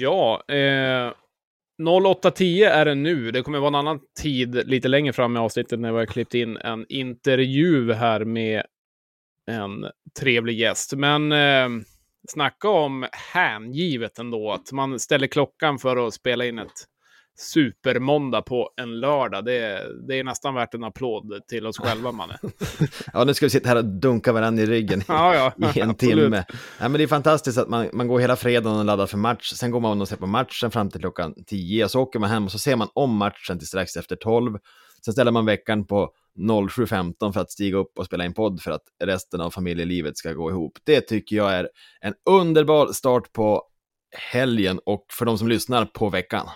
Ja, eh, 08.10 är det nu. Det kommer vara en annan tid lite längre fram i avsnittet när vi har klippt in en intervju här med en trevlig gäst. Men eh, snacka om hängivet ändå, att man ställer klockan för att spela in ett supermåndag på en lördag. Det är, det är nästan värt en applåd till oss själva, manne. ja, nu ska vi sitta här och dunka varandra i ryggen ja, ja, i en timme. Ja, men det är fantastiskt att man, man går hela fredagen och laddar för match. Sen går man och ser på matchen fram till klockan 10 och så åker man hem och så ser man om matchen till strax efter 12. Sen ställer man veckan på 07.15 för att stiga upp och spela in podd för att resten av familjelivet ska gå ihop. Det tycker jag är en underbar start på helgen och för de som lyssnar på veckan.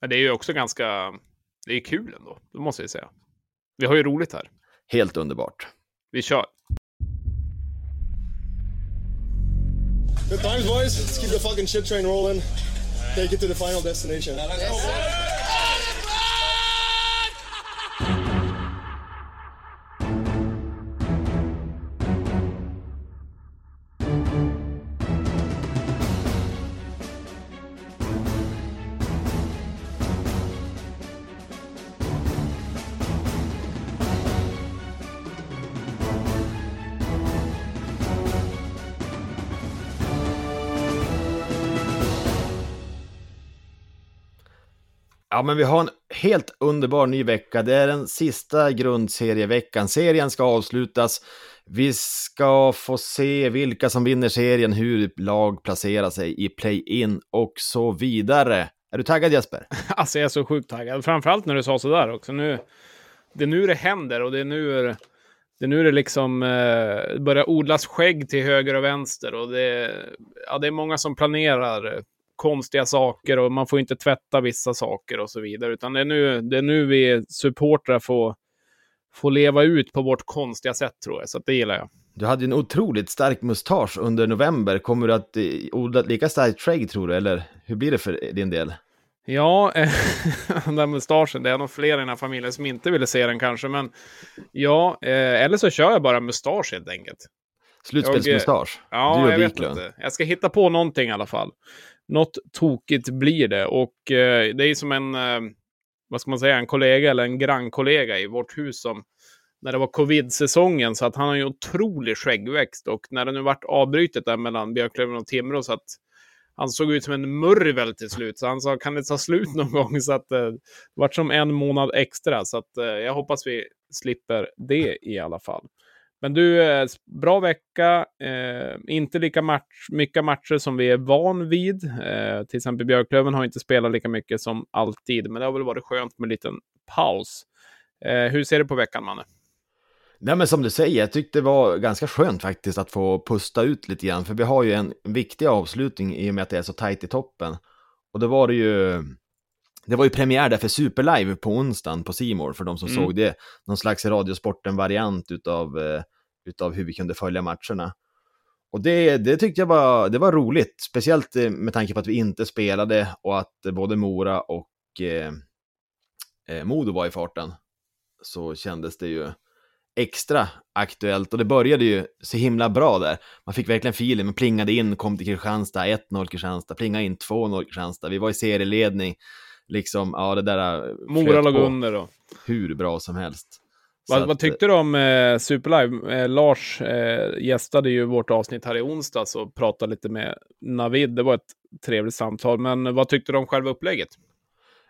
Men det är ju också ganska... Det är kul ändå, det måste jag säga. Vi har ju roligt här. Helt underbart. Vi kör. Good times, boys. Let's keep the fucking shit train rolling. Take it to the final destination. Ja, men vi har en helt underbar ny vecka. Det är den sista grundserieveckan. Serien ska avslutas. Vi ska få se vilka som vinner serien, hur lag placerar sig i play-in och så vidare. Är du taggad Jesper? Alltså jag är så sjukt taggad. Framförallt när du sa sådär också. Nu, det är nu det händer och det är nu det, är nu det liksom eh, börjar odlas skägg till höger och vänster. Och det, ja, det är många som planerar konstiga saker och man får inte tvätta vissa saker och så vidare. Utan det är nu, det är nu vi supportrar får, får leva ut på vårt konstiga sätt tror jag. Så det gillar jag. Du hade en otroligt stark mustasch under november. Kommer du att eh, odla lika starkt skägg tror du, eller hur blir det för din del? Ja, den där mustaschen, det är nog fler i den här familjen som inte ville se den kanske, men ja, eh, eller så kör jag bara mustasch helt enkelt. Slutspelsmustasch? Ja, du och jag Wiklund. vet inte. Jag ska hitta på någonting i alla fall. Något tokigt blir det och eh, det är som en, eh, vad ska man säga, en kollega eller en grannkollega i vårt hus som när det var covid-säsongen så att han har ju otrolig skäggväxt och när det nu vart avbrytet där mellan Björklöven och Timrå så att han såg ut som en murvel till slut, så han sa kan det ta slut någon gång? Så att eh, det vart som en månad extra, så att eh, jag hoppas vi slipper det i alla fall. Men du, eh, bra vecka. Eh, inte lika match, mycket matcher som vi är van vid. Eh, till exempel Björklöven har inte spelat lika mycket som alltid, men det har väl varit skönt med en liten paus. Eh, hur ser du på veckan, Manne? Nej men som du säger, jag tyckte det var ganska skönt faktiskt att få pusta ut lite grann, för vi har ju en viktig avslutning i och med att det är så tajt i toppen. Och då var det ju, det var ju premiär där för Superlive på onsdagen på Simor för de som Mm. såg det. Någon slags Radiosporten-variant utav, eh, utav hur vi kunde följa matcherna. Och det, det tyckte jag var, det var roligt, speciellt eh, med tanke på att vi inte spelade och att både Mora och eh, eh, Modo var i farten. Så kändes det ju extra aktuellt och det började ju så himla bra där. Man fick verkligen feeling, man plingade in, kom till Kristianstad, 1-0 Kristianstad, plingade in 2-0 Kristianstad, vi var i serieledning, liksom, ja det där... eh, Mora låg under då. Hur bra som helst. Vad, att, vad tyckte du om eh, Superlive? Eh, Lars eh, gästade ju vårt avsnitt här i onsdags och pratade lite med Navid. Det var ett trevligt samtal. Men vad tyckte du om själva upplägget?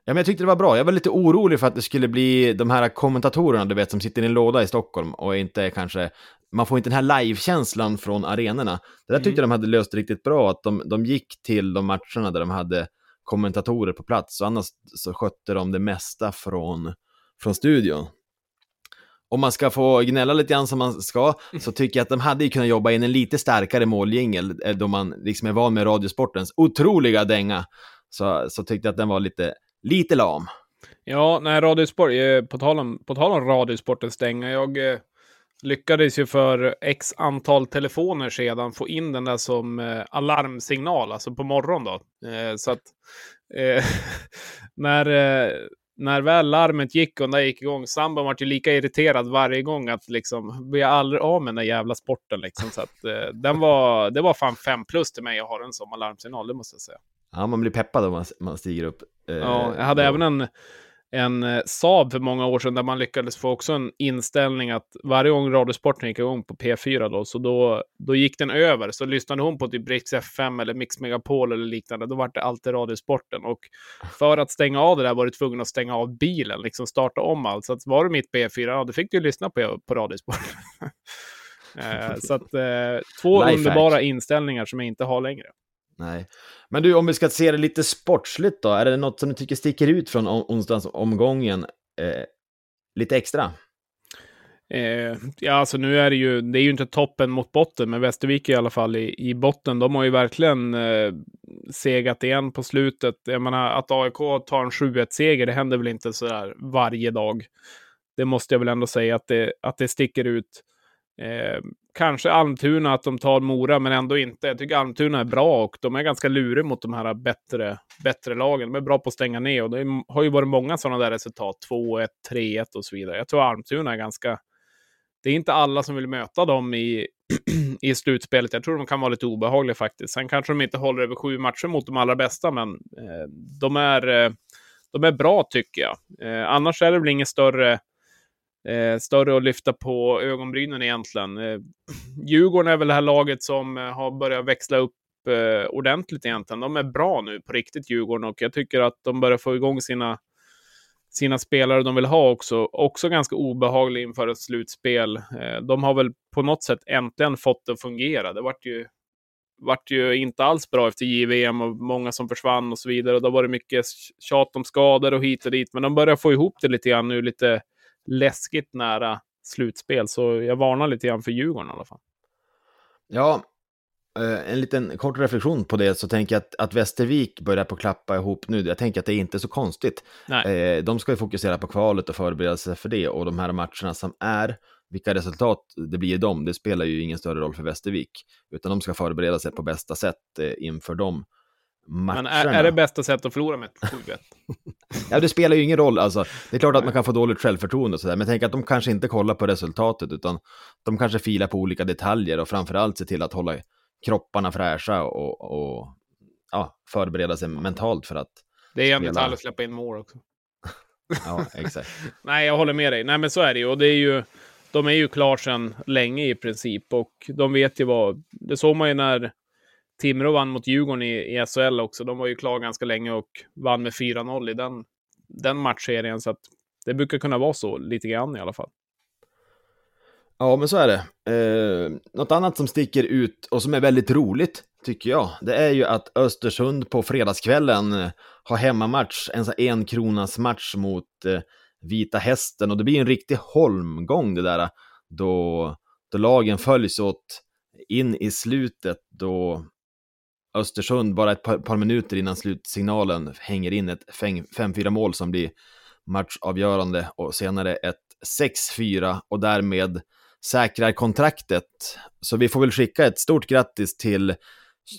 Ja, men jag tyckte det var bra. Jag var lite orolig för att det skulle bli de här kommentatorerna, du vet, som sitter i en låda i Stockholm och inte kanske... Man får inte den här live-känslan från arenorna. Det där tyckte jag de hade löst riktigt bra, att de, de gick till de matcherna där de hade kommentatorer på plats, och annars så skötte de det mesta från, från studion. Om man ska få gnälla lite grann som man ska, så tycker jag att de hade ju kunnat jobba in en lite starkare måljingel, eh, då man liksom är van med Radiosportens otroliga dänga. Så, så tyckte jag att den var lite, lite lam. Ja, nej, Radiosport, eh, på tal om, på tal om Radiosportens stänga, jag eh, lyckades ju för x antal telefoner sedan få in den där som eh, alarmsignal, alltså på morgon då. Eh, så att eh, när, eh, när väl larmet gick och den där gick igång, sambon var ju lika irriterad varje gång att liksom, blir jag aldrig av med den där jävla sporten liksom. Så att eh, den var, det var fan fem plus till mig att ha den som alarmsignal, det måste jag säga. Ja, man blir peppad om man, man stiger upp. Eh, ja, jag hade även en, en eh, Saab för många år sedan där man lyckades få också en inställning att varje gång Radiosporten gick igång på P4 då, så då, då gick den över. Så lyssnade hon på typ Rix FM eller Mix Megapol eller liknande, då var det alltid Radiosporten. Och för att stänga av det där var du tvungen att stänga av bilen, liksom starta om allt. Så att var du mitt P4, ja, då fick du lyssna på, på Radiosporten. eh, så att eh, två Lifehack. underbara inställningar som jag inte har längre. Nej. Men du, om vi ska se det lite sportsligt då, är det något som du tycker sticker ut från onsdagsomgången eh, lite extra? Eh, ja, alltså nu är det ju, det är ju inte toppen mot botten, men Västervik är i alla fall i, i botten. De har ju verkligen eh, segat igen på slutet. Jag menar, att AIK tar en 7-1-seger, det händer väl inte sådär varje dag. Det måste jag väl ändå säga att det, att det sticker ut. Eh, kanske Almtuna att de tar Mora, men ändå inte. Jag tycker Almtuna är bra och de är ganska luriga mot de här bättre, bättre lagen. De är bra på att stänga ner och det har ju varit många sådana där resultat. 2-1, 3-1 och så vidare. Jag tror Almtuna är ganska... Det är inte alla som vill möta dem i, i slutspelet. Jag tror de kan vara lite obehagliga faktiskt. Sen kanske de inte håller över sju matcher mot de allra bästa, men eh, de, är, eh, de är bra tycker jag. Eh, annars är det väl inget större eh, större att lyfta på ögonbrynen egentligen. Eh, Djurgården är väl det här laget som eh, har börjat växla upp eh, ordentligt egentligen. De är bra nu på riktigt, Djurgården, och jag tycker att de börjar få igång sina sina spelare de vill ha också. Också ganska obehaglig inför ett slutspel. Eh, de har väl på något sätt äntligen fått det att fungera. Det vart ju, vart ju inte alls bra efter JVM och många som försvann och så vidare. Och då var det mycket tjat om skador och hit och dit. Men de börjar få ihop det lite grann nu, lite läskigt nära slutspel. Så jag varnar lite grann för Djurgården i alla fall. Ja, eh, en liten kort reflektion på det så tänker jag att, att Västervik börjar på klappa ihop nu. Jag tänker att det är inte så konstigt. Nej. Eh, de ska ju fokusera på kvalet och förbereda sig för det och de här matcherna som är, vilka resultat det blir i dem, det spelar ju ingen större roll för Västervik, utan de ska förbereda sig på bästa sätt eh, inför dem matcherna. Men är, är det bästa sättet att förlora med 7-1? ja, det spelar ju ingen roll. Alltså, det är klart att man kan få dåligt självförtroende och sådär, men tänk att de kanske inte kollar på resultatet, utan de kanske filar på olika detaljer och framförallt ser till att hålla kropparna fräscha och, och ja, förbereda sig mentalt för att Det är en detalj att släppa in mål också. ja, exakt. Nej, jag håller med dig. Nej, men så är det ju. Och det är ju de är ju klar sedan länge i princip och de vet ju vad... Det såg man ju när Timrå vann mot Djurgården i, i SHL också. De var ju klara ganska länge och vann med 4-0 i den, den matchserien. Så att det brukar kunna vara så lite grann i alla fall. Ja, men så är det. Eh, något annat som sticker ut och som är väldigt roligt, tycker jag, det är ju att Östersund på fredagskvällen eh, har hemmamatch, en sån en kronas match mot eh, Vita Hästen och det blir en riktig holmgång det där, eh, då, då lagen följs åt in i slutet då Östersund bara ett par, par minuter innan slutsignalen hänger in ett 5-4 mål som blir matchavgörande och senare ett 6-4 och därmed säkrar kontraktet. Så vi får väl skicka ett stort grattis till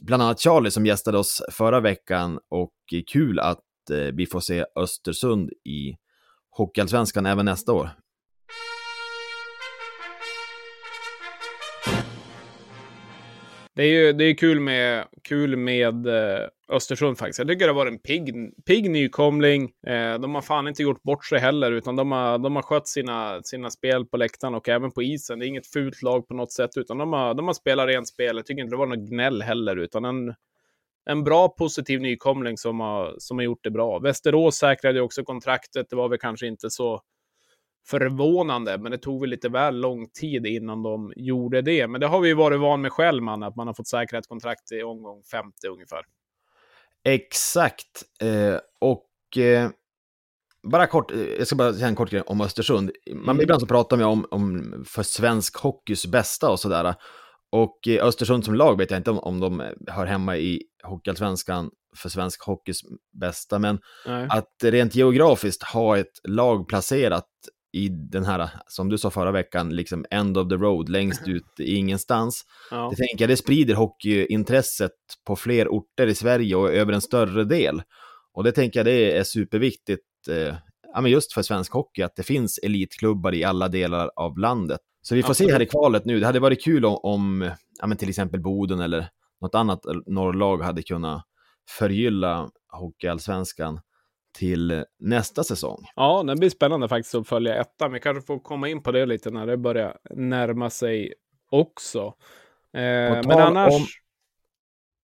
bland annat Charlie som gästade oss förra veckan och kul att eh, vi får se Östersund i Hockeyallsvenskan även nästa år. Det är ju det är kul med, kul med eh, Östersund faktiskt. Jag tycker det har varit en pigg, pigg nykomling. Eh, de har fan inte gjort bort sig heller, utan de har, de har skött sina, sina spel på läktaren och även på isen. Det är inget fult lag på något sätt, utan de har, de har spelat rent spel. Jag tycker inte det var något gnäll heller, utan en, en bra positiv nykomling som har, som har gjort det bra. Västerås säkrade också kontraktet. Det var väl kanske inte så förvånande, men det tog väl lite väl lång tid innan de gjorde det. Men det har vi ju varit van med själv, man, att man har fått säkra ett kontrakt i omgång 50 ungefär. Exakt. Eh, och eh, bara kort, eh, jag ska bara säga en kort grej om Östersund. Man, mm. Ibland så pratar man om, om för svensk hockeys bästa och sådär. Och eh, Östersund som lag vet jag inte om, om de hör hemma i Hockeyallsvenskan för svensk hockeys bästa, men Nej. att rent geografiskt ha ett lag placerat i den här, som du sa förra veckan, liksom end of the road, längst ut i ingenstans. Ja. Det tänker jag, det sprider hockeyintresset på fler orter i Sverige och över en större del. Och det tänker jag, det är superviktigt, eh, ja, men just för svensk hockey, att det finns elitklubbar i alla delar av landet. Så vi får Absolut. se här i kvalet nu, det hade varit kul om, om ja, men till exempel Boden eller något annat norrlag hade kunnat förgylla Hockeyallsvenskan till nästa säsong. Ja, det blir spännande faktiskt att följa ettan. Vi kanske får komma in på det lite när det börjar närma sig också. Eh, men annars... Om...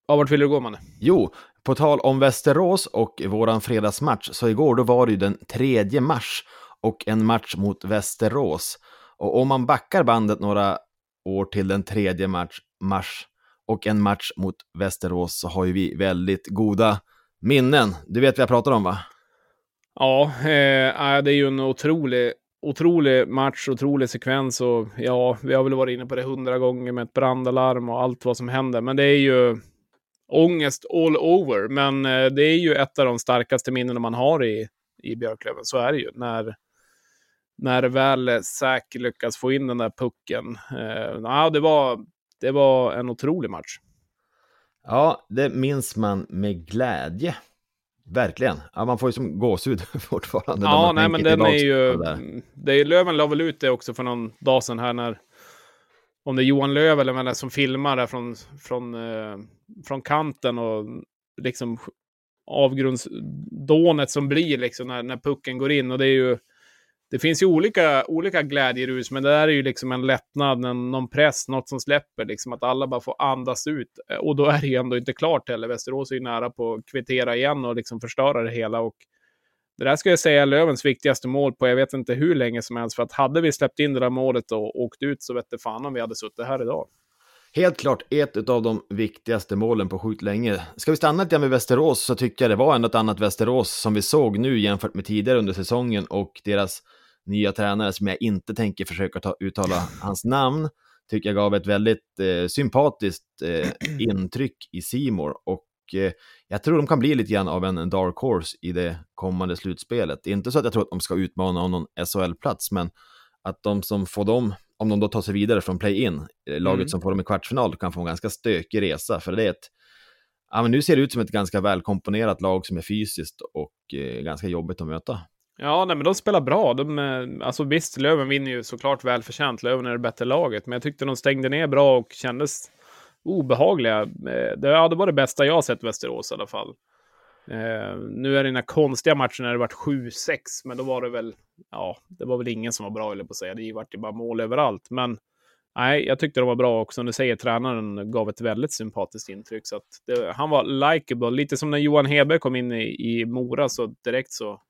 Ja, vart vill du gå, Manne? Jo, på tal om Västerås och våran fredagsmatch, så igår då var det ju den 3 mars och en match mot Västerås. Och om man backar bandet några år till den 3 mars, mars och en match mot Västerås så har ju vi väldigt goda minnen. Du vet vad jag pratar om va? Ja, eh, äh, det är ju en otrolig, otrolig match, otrolig sekvens och ja, vi har väl varit inne på det hundra gånger med ett brandalarm och allt vad som händer. Men det är ju ångest all over. Men eh, det är ju ett av de starkaste minnena man har i, i Björklöven. Så är det ju. När, när väl Säk lyckas få in den där pucken. Eh, ja, det, var, det var en otrolig match. Ja, det minns man med glädje. Verkligen. Ja, man får ju som gåshud fortfarande. Ja, nej, men den är ju... Det är, Löven la väl ut det också för någon dag sedan här när... Om det är Johan Löv eller vem som filmar där från, från, eh, från kanten och liksom avgrundsdånet som blir liksom när, när pucken går in. Och det är ju det finns ju olika, olika glädjerus, men det där är ju liksom en lättnad, en, någon press, något som släpper, liksom att alla bara får andas ut. Eh, och då är det ju ändå inte klart heller. Västerås är ju nära på att kvittera igen och liksom förstöra det hela. Och det där ska jag säga är Lövens viktigaste mål på jag vet inte hur länge som helst. För att hade vi släppt in det där målet och åkt ut så vet det fan om vi hade suttit här idag. Helt klart ett av de viktigaste målen på sjukt länge. Ska vi stanna lite med Västerås så tycker jag det var ändå ett annat Västerås som vi såg nu jämfört med tidigare under säsongen och deras nya tränare som jag inte tänker försöka ta, uttala hans namn, tycker jag gav ett väldigt eh, sympatiskt eh, intryck i Simor och eh, jag tror de kan bli lite grann av en dark horse i det kommande slutspelet. Inte så att jag tror att de ska utmana om någon SHL-plats, men att de som får dem, om de då tar sig vidare från play-in, eh, laget mm. som får dem i kvartsfinal kan få en ganska stökig resa, för det är ett Ja, men nu ser det ut som ett ganska välkomponerat lag som är fysiskt och eh, ganska jobbigt att möta. Ja, nej, men de spelar bra. De, eh, alltså visst, Löven vinner ju såklart välförtjänt. Löven är det bättre laget, men jag tyckte de stängde ner bra och kändes obehagliga. Eh, det, ja, det var det bästa jag sett Västerås i alla fall. Eh, nu är det den här konstiga matchen när det varit 7-6, men då var det väl, ja, det var väl ingen som var bra, eller på att säga. Det vart ju bara mål överallt. Men nej, jag tyckte de var bra också. Nu säger tränaren gav ett väldigt sympatiskt intryck. Så att det, han var likeable. lite som när Johan Hebe kom in i, i Mora, så direkt så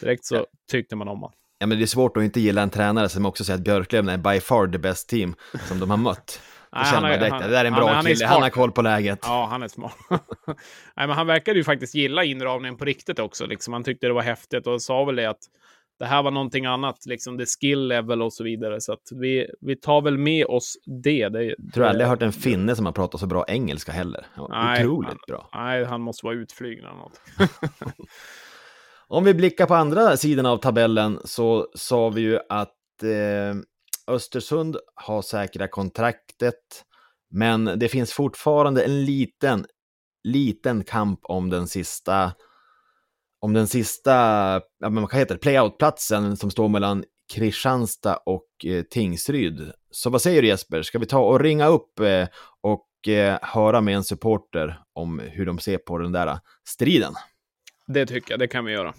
Direkt så ja. tyckte man om honom. Ja, men det är svårt att inte gilla en tränare som också säger att Björklöven är by far the best team som de har mött. Då Nej, känner man direkt, det där är en bra han, kille, han, han har koll på läget. Ja, han är smart. Nej, men han verkade ju faktiskt gilla inramningen på riktigt också. Liksom. Han tyckte det var häftigt och sa väl det att det här var någonting annat, liksom the skill level och så vidare. Så att vi, vi tar väl med oss det. det jag tror aldrig jag hört en finne som har pratat så bra engelska heller. Nej, Otroligt han, bra. Nej, han måste vara utflygd eller något. Om vi blickar på andra sidan av tabellen så sa vi ju att eh, Östersund har säkrat kontraktet, men det finns fortfarande en liten, liten kamp om den sista, om den sista, ja, men vad heter det, playoutplatsen som står mellan Kristianstad och eh, Tingsryd. Så vad säger du Jesper, ska vi ta och ringa upp eh, och eh, höra med en supporter om hur de ser på den där striden? Det tycker jag, det kan vi göra.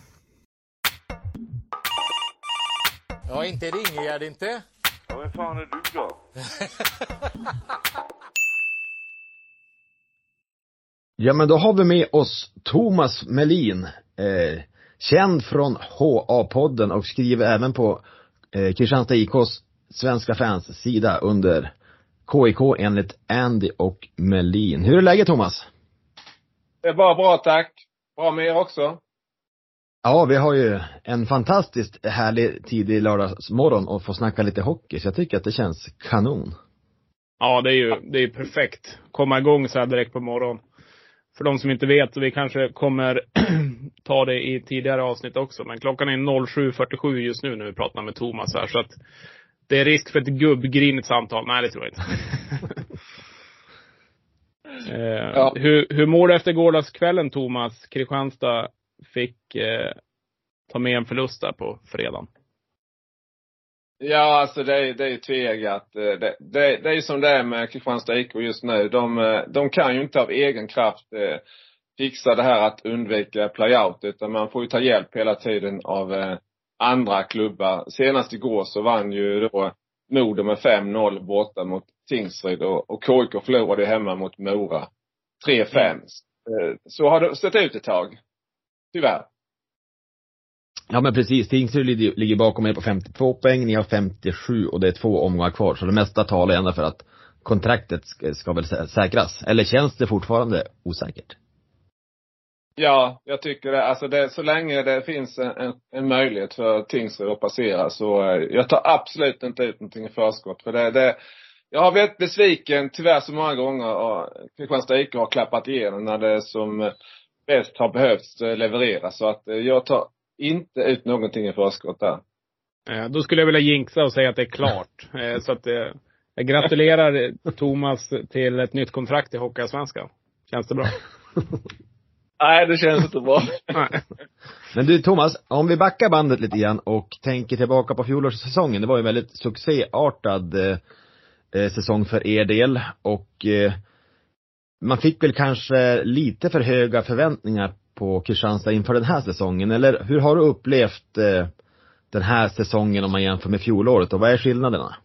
Ja, inte Ringegärd inte. Ja, vem fan är du då? ja, men då har vi med oss Thomas Melin, eh, känd från HA-podden och skriver även på eh, Kristianstad IKs svenska fans sida under KIK enligt Andy och Melin. Hur är läget Thomas? Det är bara bra tack. Bra med er också. Ja, vi har ju en fantastiskt härlig tidig lördagsmorgon och få snacka lite hockey, så jag tycker att det känns kanon. Ja, det är ju det är perfekt. Komma igång så här direkt på morgonen. För de som inte vet, vi kanske kommer ta det i tidigare avsnitt också, men klockan är 07.47 just nu när vi pratar med Thomas här, så att det är risk för ett gubbgrinigt samtal. Nej, det tror jag inte. Eh, ja. hur, hur mår du efter gårdagskvällen Thomas? Kristianstad fick eh, ta med en förlust där på fredagen. Ja, alltså det är, det är tveeggat. Eh, det, det, det är som det är med Kristianstad IK just nu. De, eh, de kan ju inte av egen kraft fixa det här att undvika playout utan man får ju ta hjälp hela tiden av eh, andra klubbar. Senast igår så vann ju då Modo med 5-0 borta mot Tingsryd och, och KIK förlorade hemma mot Mora. 3-5. Eh, Så har det sett ut ett tag. Tyvärr. Ja men precis, Tingsryd ligger bakom er på 52 poäng, ni har 57 och det är två omgångar kvar. Så det mesta talar ändå för att kontraktet ska, väl sä- säkras. Eller känns det fortfarande osäkert? Ja, jag tycker det. Alltså det, så länge det finns en, en, en möjlighet för Tingsryd att passera så eh, jag tar absolut inte ut någonting i förskott. För det, det jag har varit besviken tyvärr så många gånger och Kristianstad IK har klappat igenom när det som bäst har behövts eh, leverera. Så att eh, jag tar inte ut någonting i förskott där. Eh, Då skulle jag vilja jinxa och säga att det är klart. Så att jag gratulerar Thomas till ett nytt kontrakt i Hockeyallsvenskan. Känns det bra? Nej, det känns inte bra. Men du Thomas, om vi backar bandet lite grann och tänker tillbaka på fjolårssäsongen. Det var ju en väldigt succéartad eh, säsong för er del och eh, man fick väl kanske lite för höga förväntningar på Kristianstad inför den här säsongen. Eller hur har du upplevt eh, den här säsongen om man jämför med fjolåret och vad är skillnaderna?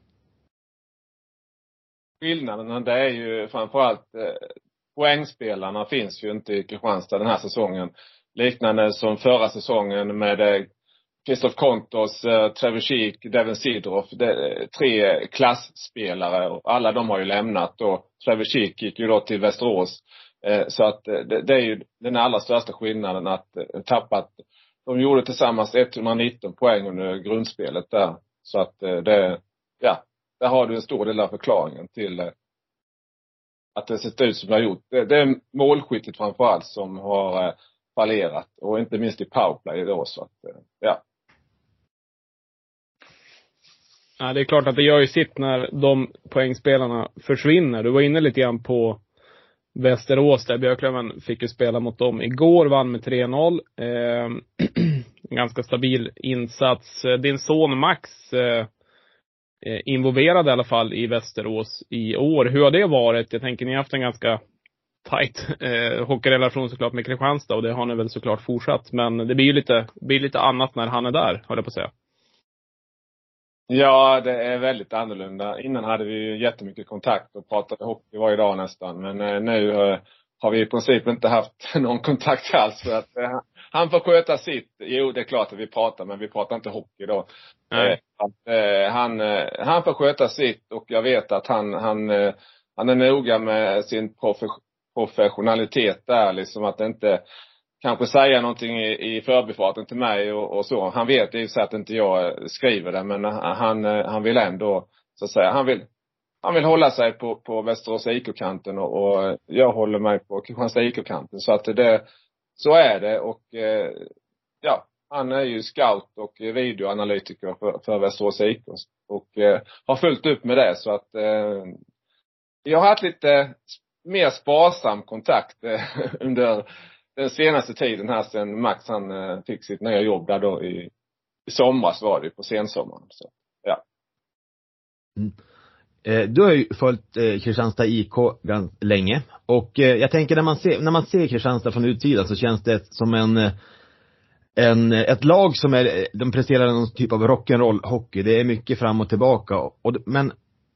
skillnaderna det är ju framförallt eh, poängspelarna finns ju inte i Kristianstad den här säsongen. Liknande som förra säsongen med eh, Christoph Kontos, eh, Trevor Sheek, Devin Sidroff. Det är tre klassspelare och alla de har ju lämnat och Trevor Sheek gick ju då till Västerås. Eh, så att eh, det, det är ju den allra största skillnaden att tappa tappat de gjorde tillsammans 119 poäng under grundspelet där. Så att eh, det, ja, där har du en stor del av förklaringen till att det sett ut som det har gjort. Det, det är målskyttet framför allt som har fallerat och inte minst i powerplay då så att, ja. Ja, det är klart att det gör ju sitt när de poängspelarna försvinner. Du var inne lite grann på Västerås där. Björklöven fick ju spela mot dem igår, vann med 3-0. Eh, en ganska stabil insats. Din son Max eh, eh, involverad i alla fall i Västerås i år. Hur har det varit? Jag tänker ni har haft en ganska tajt eh, hockeyrelation såklart med Kristianstad och det har ni väl såklart fortsatt. Men det blir ju lite, blir lite annat när han är där, höll jag på att säga. Ja, det är väldigt annorlunda. Innan hade vi ju jättemycket kontakt och pratade hockey varje dag nästan. Men eh, nu eh, har vi i princip inte haft någon kontakt alls. För att eh, han får sköta sitt. Jo, det är klart att vi pratar, men vi pratar inte hockey då. Eh, han, han får sköta sitt och jag vet att han, han, han är noga med sin profe- professionalitet där liksom att inte kanske säga någonting i, i förbifarten till mig och, och så. Han vet i och för sig att inte jag skriver det men han, han vill ändå, så att säga, han vill, han vill hålla sig på, på Västerås IK-kanten och, och jag håller mig på Kristianstad IK-kanten. Så att det, så är det och eh, ja, han är ju scout och videoanalytiker för, för Västerås IK och eh, har fullt upp med det så att eh, jag har haft lite mer sparsam kontakt eh, under den senaste tiden här sen Max han eh, fick sitt nya jobb där då i, i somras var det ju, på sensommaren. Så, ja. Mm. Eh, du har ju följt eh, Kristianstad IK ganska länge och eh, jag tänker när man ser, när man ser Kristianstad från utsidan så känns det som en eh, en, eh, ett lag som är, de presterar någon typ av rock'n'roll hockey. Det är mycket fram och tillbaka och, men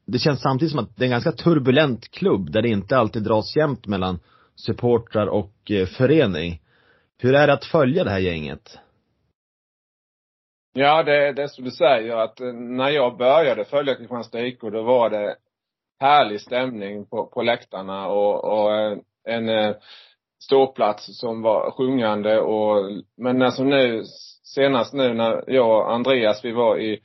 det känns samtidigt som att det är en ganska turbulent klubb där det inte alltid dras jämnt mellan supportrar och eh, förening. Hur är det att följa det här gänget? Ja, det, det är som du säger att eh, när jag började följa Kristianstad IK då var det härlig stämning på, på läktarna och, och eh, en, en ståplats som var sjungande och, men alltså nu, senast nu när jag och Andreas, vi var i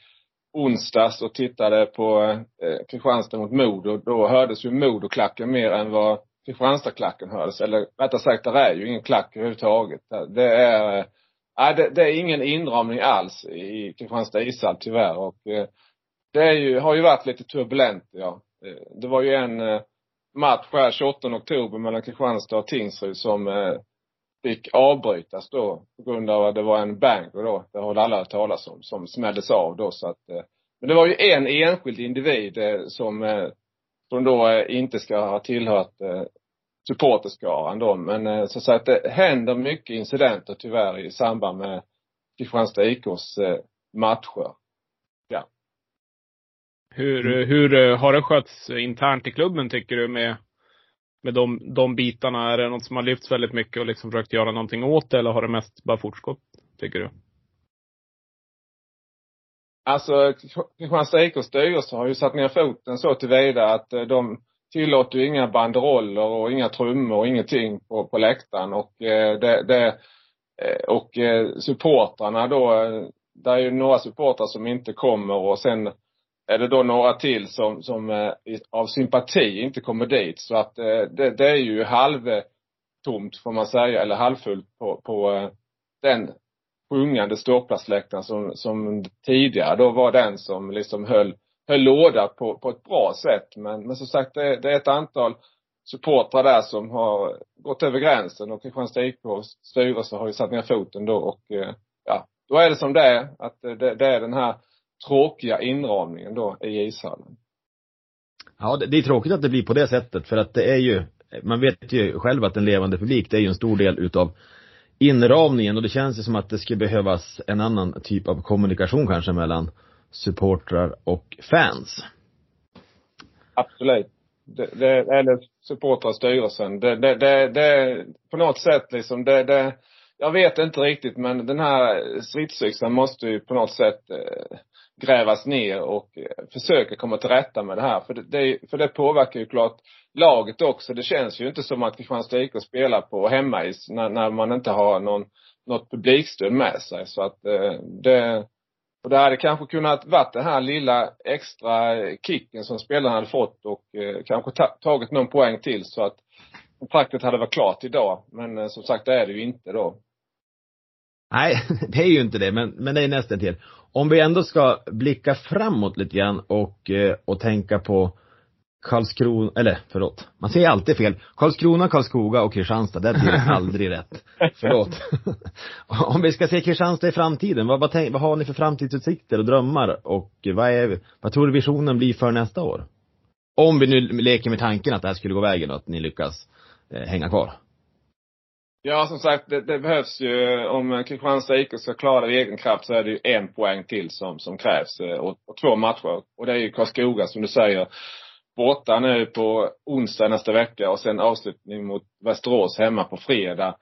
onsdags och tittade på eh, Kristianstad mot Modo, då hördes ju Modoklacken mer än vad Kristianstadklacken hördes. Eller rättare sagt, det är ju ingen klack överhuvudtaget. Det är, nej, det, det är ingen inramning alls i Kristianstad ishall tyvärr och eh, det är ju, har ju varit lite turbulent, ja. Eh, det var ju en eh, match här 28 oktober mellan Kristianstad och Tingsryd som fick avbrytas då på grund av att det var en banger då. Det har alla hört talas om, som smälldes av då så att men det var ju en enskild individ som, som då inte ska ha tillhört eh, supporterskaran då. Men eh, så att säga att det händer mycket incidenter tyvärr i samband med Kristianstad IKs eh, matcher. matcher. Hur, hur har det skötts internt i klubben tycker du med, med de, de bitarna? Är det något som har lyfts väldigt mycket och liksom försökt göra någonting åt det eller har det mest bara fortgått, tycker du? Alltså, Kristianstads IKs styrelse har ju satt ner foten så tillvida att eh, de tillåter ju inga banderoller och inga trummor och ingenting på, på läktaren och eh, det, det eh, och supportrarna då, det är ju några supportrar som inte kommer och sen är det då några till som, som av sympati inte kommer dit. Så att det, det är ju halvtomt får man säga, eller halvfullt på, på den sjungande ståplatsläktaren som, som tidigare då var den som liksom höll, höll låda på, på ett bra sätt. Men, men som sagt, det, det är ett antal supportrar där som har gått över gränsen och Kristianstad IKs styrelse har ju satt ner foten då och eh, ja, då är det som det är. Att det, det är den här tråkiga inramningen då i ishallen. Ja, det, det är tråkigt att det blir på det sättet för att det är ju, man vet ju själv att en levande publik, det är ju en stor del utav inramningen och det känns ju som att det skulle behövas en annan typ av kommunikation kanske mellan supportrar och fans. Absolut. Det, det, eller supportrar styrelsen. Det, det, det, det, på något sätt liksom, det, det, jag vet inte riktigt men den här stridsyxan måste ju på något sätt eh, grävas ner och eh, försöka komma till rätta med det här. För det, det, för det påverkar ju klart laget också. Det känns ju inte som att Kristianstad IK spelar på hemmais när, när man inte har någon, något publikstöd med sig. Så att eh, det, och det hade kanske kunnat varit den här lilla extra kicken som spelarna hade fått och eh, kanske tagit någon poäng till så att kontraktet hade varit klart idag. Men som sagt, det är det ju inte då. Nej, det är ju inte det, men, men det är nästan till. Om vi ändå ska blicka framåt lite grann och, eh, och tänka på Karlskrona, eller förlåt, man säger alltid fel. Karlskrona, Karlskoga och Kristianstad, det blir aldrig rätt. Förlåt. Om vi ska se Kristianstad i framtiden, vad, vad, tänk, vad har ni för framtidsutsikter och drömmar och vad är, vad tror du visionen blir för nästa år? Om vi nu leker med tanken att det här skulle gå vägen och att ni lyckas eh, hänga kvar. Ja, som sagt, det, det behövs ju, om Kristianstad IK ska klara det i egen kraft så är det ju en poäng till som, som krävs eh, och, och två matcher. Och det är ju Karlskoga som du säger borta nu på onsdag nästa vecka och sen avslutning mot Västerås hemma på fredag.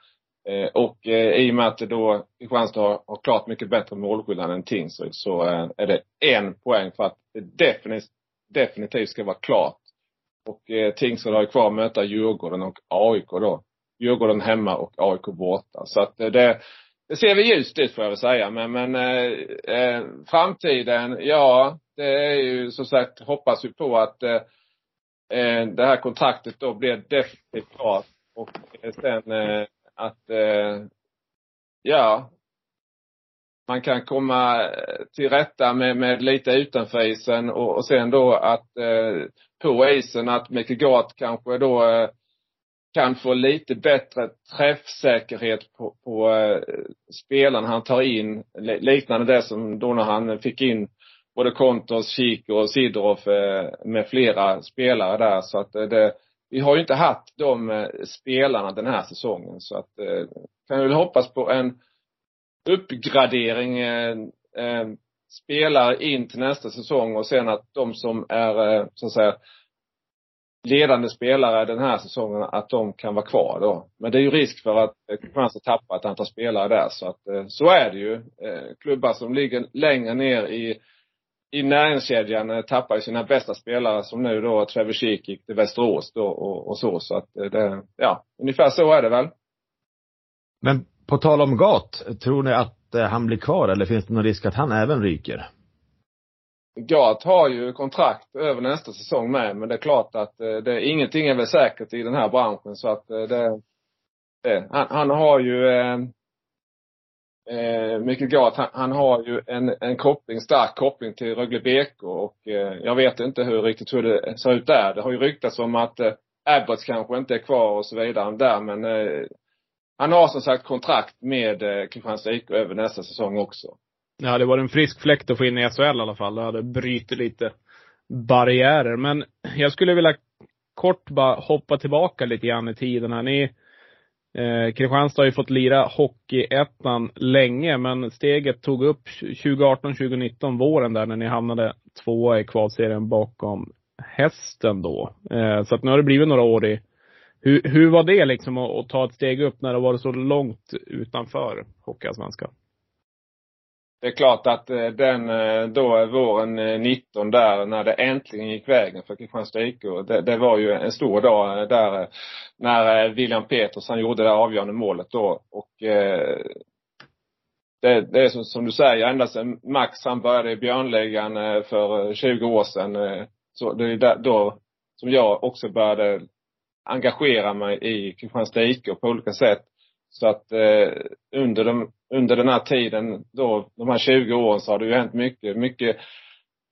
Eh, och eh, i och med att det då Kristianstad har, har klart mycket bättre målskillnad än Tingsryd så eh, är det en poäng för att det definitivt, definitivt ska vara klart. Och eh, Tingsryd har ju kvar att möta Djurgården och AIK då. Djurgården hemma och AIK borta. Så att eh, det, det ser väl ljust ut får jag väl säga. Men, men eh, eh, framtiden, ja, det är ju som sagt, hoppas vi på att eh, eh det här kontraktet då blir definitivt klart. Och eh, sen eh, att, eh, ja, man kan komma till rätta med, med lite utanför isen och, och sen då att eh, på isen att Mikael Gart kanske då eh, kan få lite bättre träffsäkerhet på, på eh, spelarna han tar in. Liknande det som då när han fick in både Kontos, Chico och Sidorov eh, med flera spelare där. Så att eh, det, vi har ju inte haft de spelarna den här säsongen. Så att kan väl hoppas på en uppgradering eh, spelare in till nästa säsong och sen att de som är så att säga ledande spelare den här säsongen, att de kan vara kvar då. Men det är ju risk för att eh, Kristianstad tappar ett antal spelare där. Så att eh, så är det ju. Eh, klubbar som ligger längre ner i, i näringskedjan tappar ju sina bästa spelare som nu då Trevor Sheek gick till Västerås då och, och så. Så att det, ja, ungefär så är det väl. Men på tal om Gat, tror ni att han blir kvar eller finns det någon risk att han även ryker? Gart har ju kontrakt över nästa säsong med, men det är klart att eh, det, det, ingenting är väl säkert i den här branschen så att eh, det, det han, han har ju eh, eh, Mikael han, han har ju en, en koppling, stark koppling till Rögle BK och eh, jag vet inte hur riktigt hur det ser ut där. Det har ju ryktats om att eh, Abbots kanske inte är kvar och så vidare där men eh, han har som sagt kontrakt med eh, Kristianstads IK över nästa säsong också. Det hade varit en frisk fläkt att få in i SHL i alla fall. Det hade brutit lite barriärer. Men jag skulle vilja kort bara hoppa tillbaka lite grann i tiden här. Ni, eh, Kristianstad har ju fått lira Hockeyettan länge, men steget tog upp 2018-2019, våren där, när ni hamnade tvåa i kvalserien bakom hästen då. Eh, så att nu har det blivit några år i hur, hur var det liksom att, att ta ett steg upp när det var så långt utanför Hockeyallsvenskan? Det är klart att eh, den eh, då våren eh, 19 där när det äntligen gick vägen för Kristianstad IK. Det, det, var ju en stor dag där när William Petersson gjorde det avgörande målet då och det, det är som, som, du säger, ända sedan Max han började i Björnligan för 20 år sedan. Så det är då som jag också började engagera mig i Kristianstad IK på olika sätt. Så att eh, under, de, under den här tiden då, de här 20 åren så har det ju hänt mycket, mycket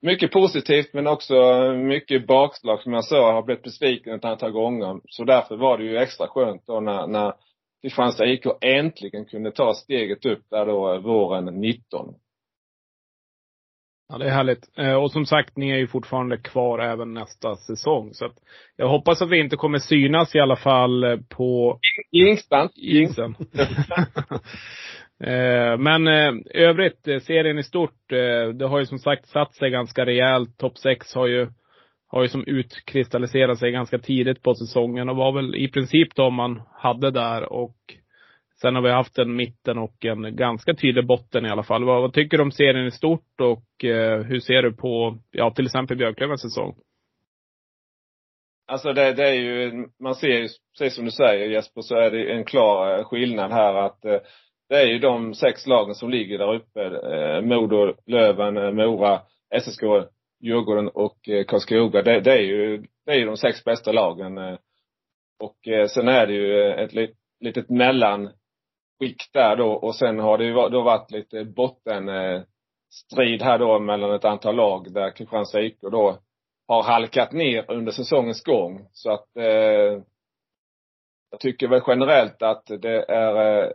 mycket positivt men också mycket bakslag som jag sa. Jag har blivit besviken ett antal gånger. Så därför var det ju extra skönt då när, när Kristianstad IK äntligen kunde ta steget upp där då våren 19. Ja, det är härligt. Eh, och som sagt, ni är ju fortfarande kvar även nästa säsong. Så att jag hoppas att vi inte kommer synas i alla fall eh, på Jingstan. isen. Eh, men övrigt, serien i stort, det har ju som sagt satt sig ganska rejält. Topp 6 har ju, har ju som utkristalliserat sig ganska tidigt på säsongen och var väl i princip de man hade där och Sen har vi haft en mitten och en ganska tydlig botten i alla fall. Vad, vad tycker du om serien i stort och eh, hur ser du på, ja till exempel Björklövens säsong? Alltså det, det, är ju, man ser ju, precis som du säger Jesper, så är det en klar eh, skillnad här att eh, det är ju de sex lagen som ligger där uppe. Eh, Modo, Löven, eh, Mora, SSK, Djurgården och eh, Karlskoga. Det, det, är ju, det är ju de sex bästa lagen. Eh, och sen är det ju ett litet mellan skick där då och sen har det ju då varit lite bottenstrid eh, här då mellan ett antal lag där Kristianstad IK då har halkat ner under säsongens gång. Så att eh, jag tycker väl generellt att det är eh,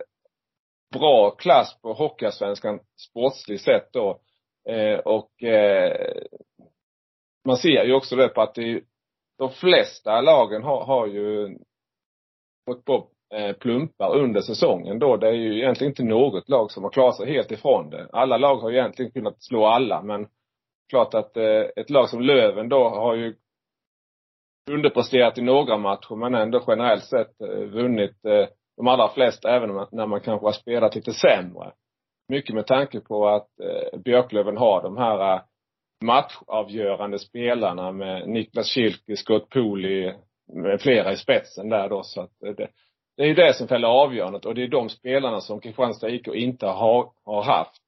bra klass på Hockeyallsvenskan sportsligt sett då. Eh, och eh, man ser ju också det på att det, de flesta lagen har, har ju fått på Eh, plumpar under säsongen då. Det är ju egentligen inte något lag som har klarat sig helt ifrån det. Alla lag har egentligen kunnat slå alla men klart att eh, ett lag som Löven då har ju underpresterat i några matcher men ändå generellt sett eh, vunnit de allra flesta även när man kanske har spelat lite sämre. Mycket med tanke på att Björklöven har de här matchavgörande spelarna med Niklas Schilke, Scott Pooley med flera i spetsen där då så att det, det är ju det som fäller avgörandet och det är de spelarna som Kristianstad IK inte har, har haft.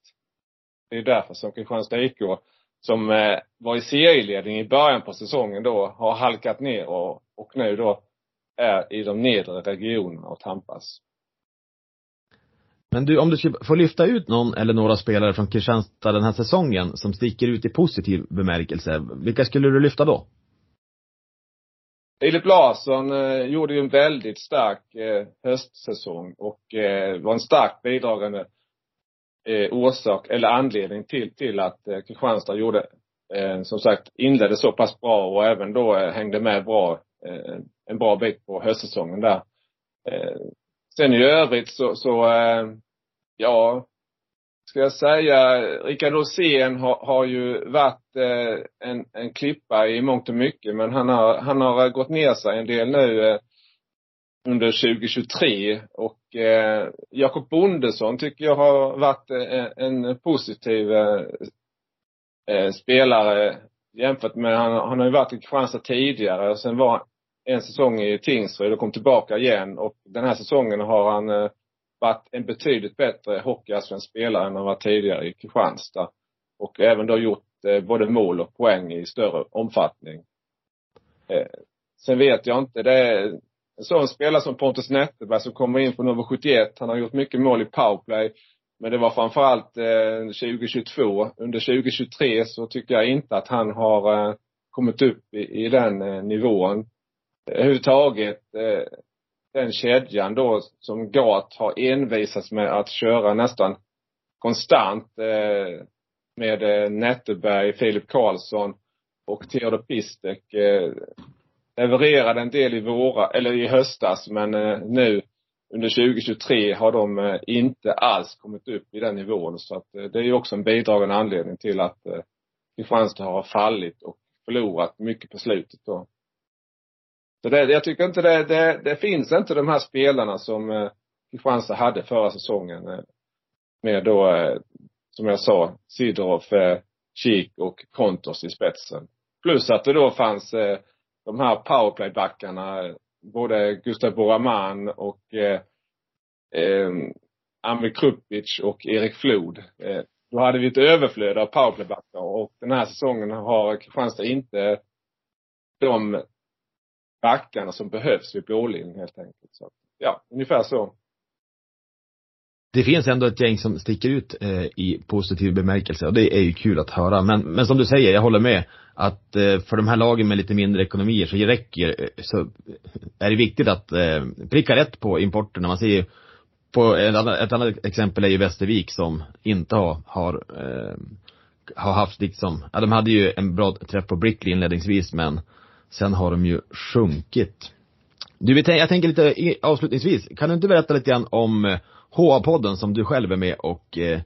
Det är därför som Kristianstad IK, som eh, var i serieledning i början på säsongen då, har halkat ner och, och nu då är i de nedre regionerna och tampas. Men du, om du skulle få lyfta ut någon eller några spelare från Kristianstad den här säsongen som sticker ut i positiv bemärkelse, vilka skulle du lyfta då? Filip Larsson eh, gjorde ju en väldigt stark eh, höstsäsong och eh, var en starkt bidragande eh, orsak eller anledning till, till att eh, Kristianstad gjorde, eh, som sagt, inledde så pass bra och även då eh, hängde med bra, eh, en bra bit på höstsäsongen där. Eh, sen i övrigt så, så eh, ja, ska jag säga, Rickard Rosén har, har ju varit eh, en, en klippa i mångt och mycket, men han har, han har gått ner sig en del nu eh, under 2023 och eh, Jakob Bondesson tycker jag har varit eh, en positiv eh, eh, spelare jämfört med, han, han har ju varit i Kristianstad tidigare och sen var en säsong i Tingsryd och kom tillbaka igen. Och den här säsongen har han eh, varit en betydligt bättre hockeyallsvensk spelare än han var tidigare i Kristianstad. Och även då gjort eh, både mål och poäng i större omfattning. Eh, sen vet jag inte, det är en sån spelare som Pontus Netterberg som kommer in på nummer 71. Han har gjort mycket mål i powerplay. Men det var framförallt eh, 2022. Under 2023 så tycker jag inte att han har eh, kommit upp i, i den eh, nivån. Överhuvudtaget eh, den kedjan då som Gat har envisats med att köra nästan konstant eh, med eh, Filip Karlsson och Theodor Pistek. Eh, levererade en del i våra, eller i höstas, men eh, nu under 2023 har de eh, inte alls kommit upp i den nivån. Så att eh, det är ju också en bidragande anledning till att eh, Kristianstad har fallit och förlorat mycket på slutet då. Så det, jag tycker inte det, det, det finns inte de här spelarna som eh, Kristianstad hade förra säsongen. Eh, med då, eh, som jag sa, Sidorov, eh, Kik och Kontos i spetsen. Plus att det då fanns eh, de här powerplaybackarna, både Gustav Boraman och eh, eh, Amir Krupic och Erik Flod. Eh, då hade vi ett överflöd av powerplaybackar och den här säsongen har Kristianstad inte de backarna som behövs vid blålinjen helt enkelt. Så, ja, ungefär så. Det finns ändå ett gäng som sticker ut eh, i positiv bemärkelse och det är ju kul att höra. Men, men som du säger, jag håller med att eh, för de här lagen med lite mindre ekonomier så räcker, eh, så är det viktigt att eh, pricka rätt på importerna. Man ser ju på ett annat, ett annat exempel är ju Västervik som inte har, har, eh, har haft liksom, ja de hade ju en bra träff på Brickley inledningsvis men sen har de ju sjunkit. Du, jag tänker lite avslutningsvis, kan du inte berätta lite grann om eh, HA-podden som du själv är med och, eh,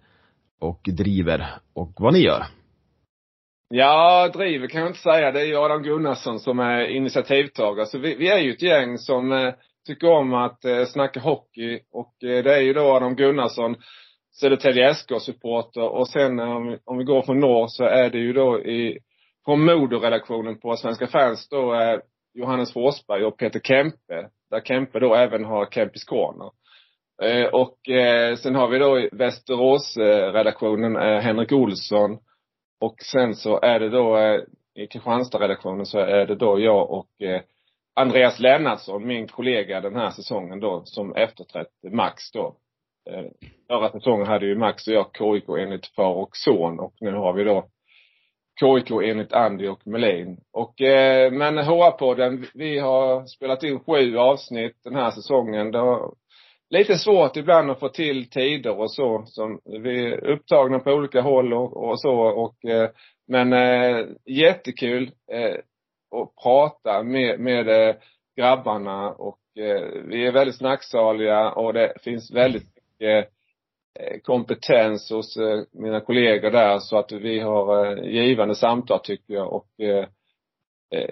och driver och vad ni gör? Ja, driver kan jag inte säga. Det är ju Adam Gunnarsson som är initiativtagare. Så vi, vi är ju ett gäng som eh, tycker om att eh, snacka hockey och det är ju då Adam Gunnarsson, Södertälje SK-supporter och sen om vi går från norr så är det ju då i, från Modo-redaktionen på Svenska fans då eh, Johannes Forsberg och Peter Kempe. Där Kempe då även har Kempis Corner. Eh, och eh, sen har vi då i Västerås-redaktionen eh, Henrik Olsson. Och sen så är det då eh, i Kristianstad-redaktionen så är det då jag och eh, Andreas Lennartsson, min kollega den här säsongen då, som efterträtt Max då. Eh, förra säsongen hade ju Max och jag KIK enligt far och son och nu har vi då KIK enligt Andy och Melin. Och, eh, men HR-podden, vi har spelat in sju avsnitt den här säsongen. Det har lite svårt ibland att få till tider och så. Som vi är upptagna på olika håll och, och så och eh, men eh, jättekul. Eh, prata med, med eh, grabbarna och eh, vi är väldigt snacksaliga och det finns väldigt mycket eh, Eh, kompetens hos eh, mina kollegor där så att vi har eh, givande samtal tycker jag och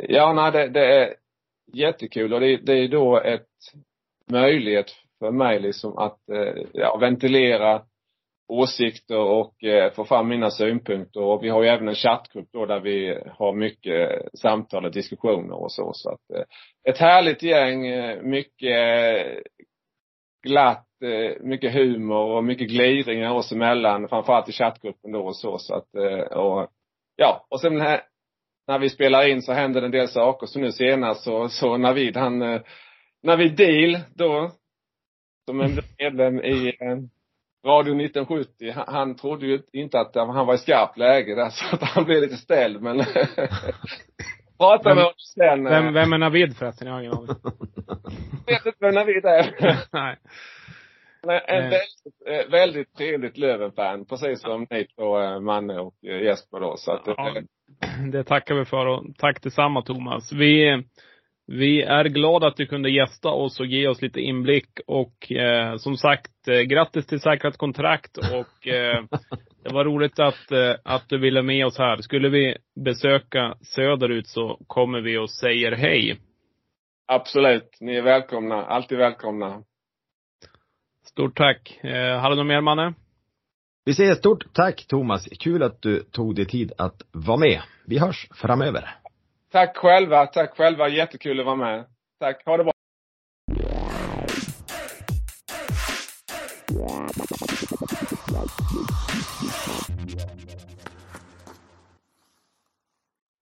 ja, nej, det, det är jättekul och det, det är då ett möjlighet för mig liksom att ja, ventilera åsikter och eh, få fram mina synpunkter. Och vi har ju även en chattgrupp då där vi har mycket samtal och diskussioner och så. Så att eh, ett härligt gäng, mycket glatt, eh, mycket humor och mycket gliringar oss emellan. Framförallt i chattgruppen då och så. så att, eh, och, ja, och sen här, när vi spelar in så händer det en del saker. Så nu senast så, så Navid han, eh, Navid Deal då, som en medlem i Radio 1970, han, han trodde ju inte att han var i skarpt läge där så att han blev lite ställd men Prata med honom sen. Vem, vem är Navid förresten? Jag har ingen aning. vet inte vem Navid är. Nej. En eh. väldigt, eh, väldigt trevligt Löven-fan, precis som ni två, eh, Manne och Jesper då. Så att, ja, det tackar vi för och tack detsamma Thomas. Vi, vi är glada att du kunde gästa oss och ge oss lite inblick och eh, som sagt, eh, grattis till säkrat kontrakt och eh, det var roligt att, att du ville med oss här. Skulle vi besöka söderut så kommer vi och säger hej. Absolut. Ni är välkomna. Alltid välkomna. Stort tack. Eh, har du något mer, Manne? Vi säger stort tack, Thomas. Kul att du tog dig tid att vara med. Vi hörs framöver. Tack själva, tack själva. Jättekul att vara med. Tack, ha det bra.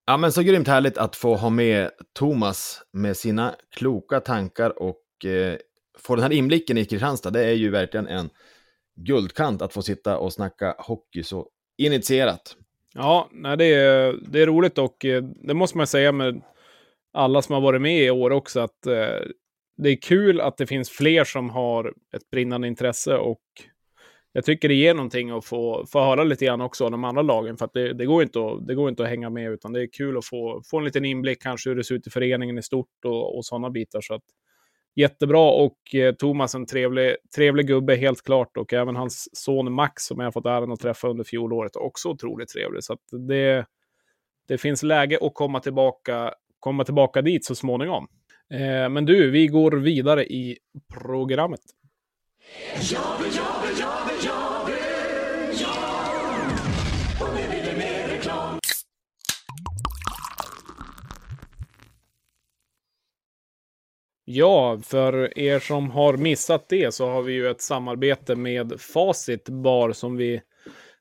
Ja men så grymt härligt att få ha med Thomas med sina kloka tankar och eh, få den här inblicken i Kristianstad. Det är ju verkligen en guldkant att få sitta och snacka hockey så initierat. Ja, nej, det, är, det är roligt och eh, det måste man säga med alla som har varit med i år också att eh, det är kul att det finns fler som har ett brinnande intresse och jag tycker det ger någonting att få, få höra lite grann också om de andra lagen. För att det, det, går inte att, det går inte att hänga med, utan det är kul att få, få en liten inblick kanske hur det ser ut i föreningen i stort och, och sådana bitar. Så att, jättebra och eh, Thomas en trevlig, trevlig gubbe helt klart. Och även hans son Max som jag har fått äran att träffa under fjolåret, också otroligt trevlig. Så att det, det finns läge att komma tillbaka, komma tillbaka dit så småningom. Eh, men du, vi går vidare i programmet. Ja, Ja, för er som har missat det så har vi ju ett samarbete med Facit Bar som vi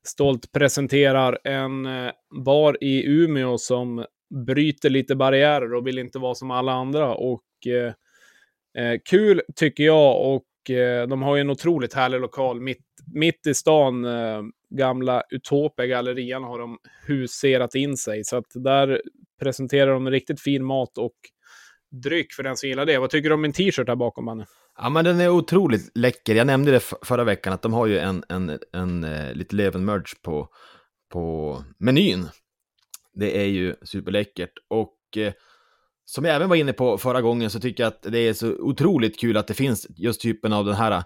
stolt presenterar. En eh, bar i Umeå som bryter lite barriärer och vill inte vara som alla andra. Och eh, eh kul tycker jag och eh, de har ju en otroligt härlig lokal mitt, mitt i stan. Eh, gamla Utopia gallerian har de huserat in sig. Så att där presenterar de riktigt fin mat och dryck för den som gillar det. Vad tycker du om min t-shirt här bakom, Manne? Ja, men den är otroligt läcker. Jag nämnde det förra veckan att de har ju en, en, en, en uh, lite Leven-merch på, på menyn. Det är ju superläckert och uh, som jag även var inne på förra gången så tycker jag att det är så otroligt kul att det finns just typen av den här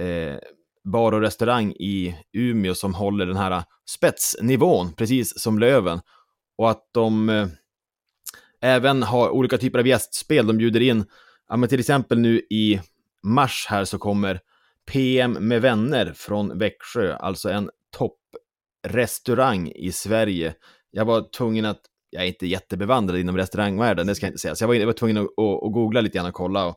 uh, bar och restaurang i Umeå som håller den här eh, spetsnivån, precis som Löven. Och att de även ha olika typer av gästspel. De bjuder in, ja, men till exempel nu i mars här så kommer PM med vänner från Växjö, alltså en topprestaurang i Sverige. Jag var tvungen att, jag är inte jättebevandrad inom restaurangvärlden, det ska jag inte säga, så jag var, jag var tvungen att, att, att, googla lite grann och kolla. Och,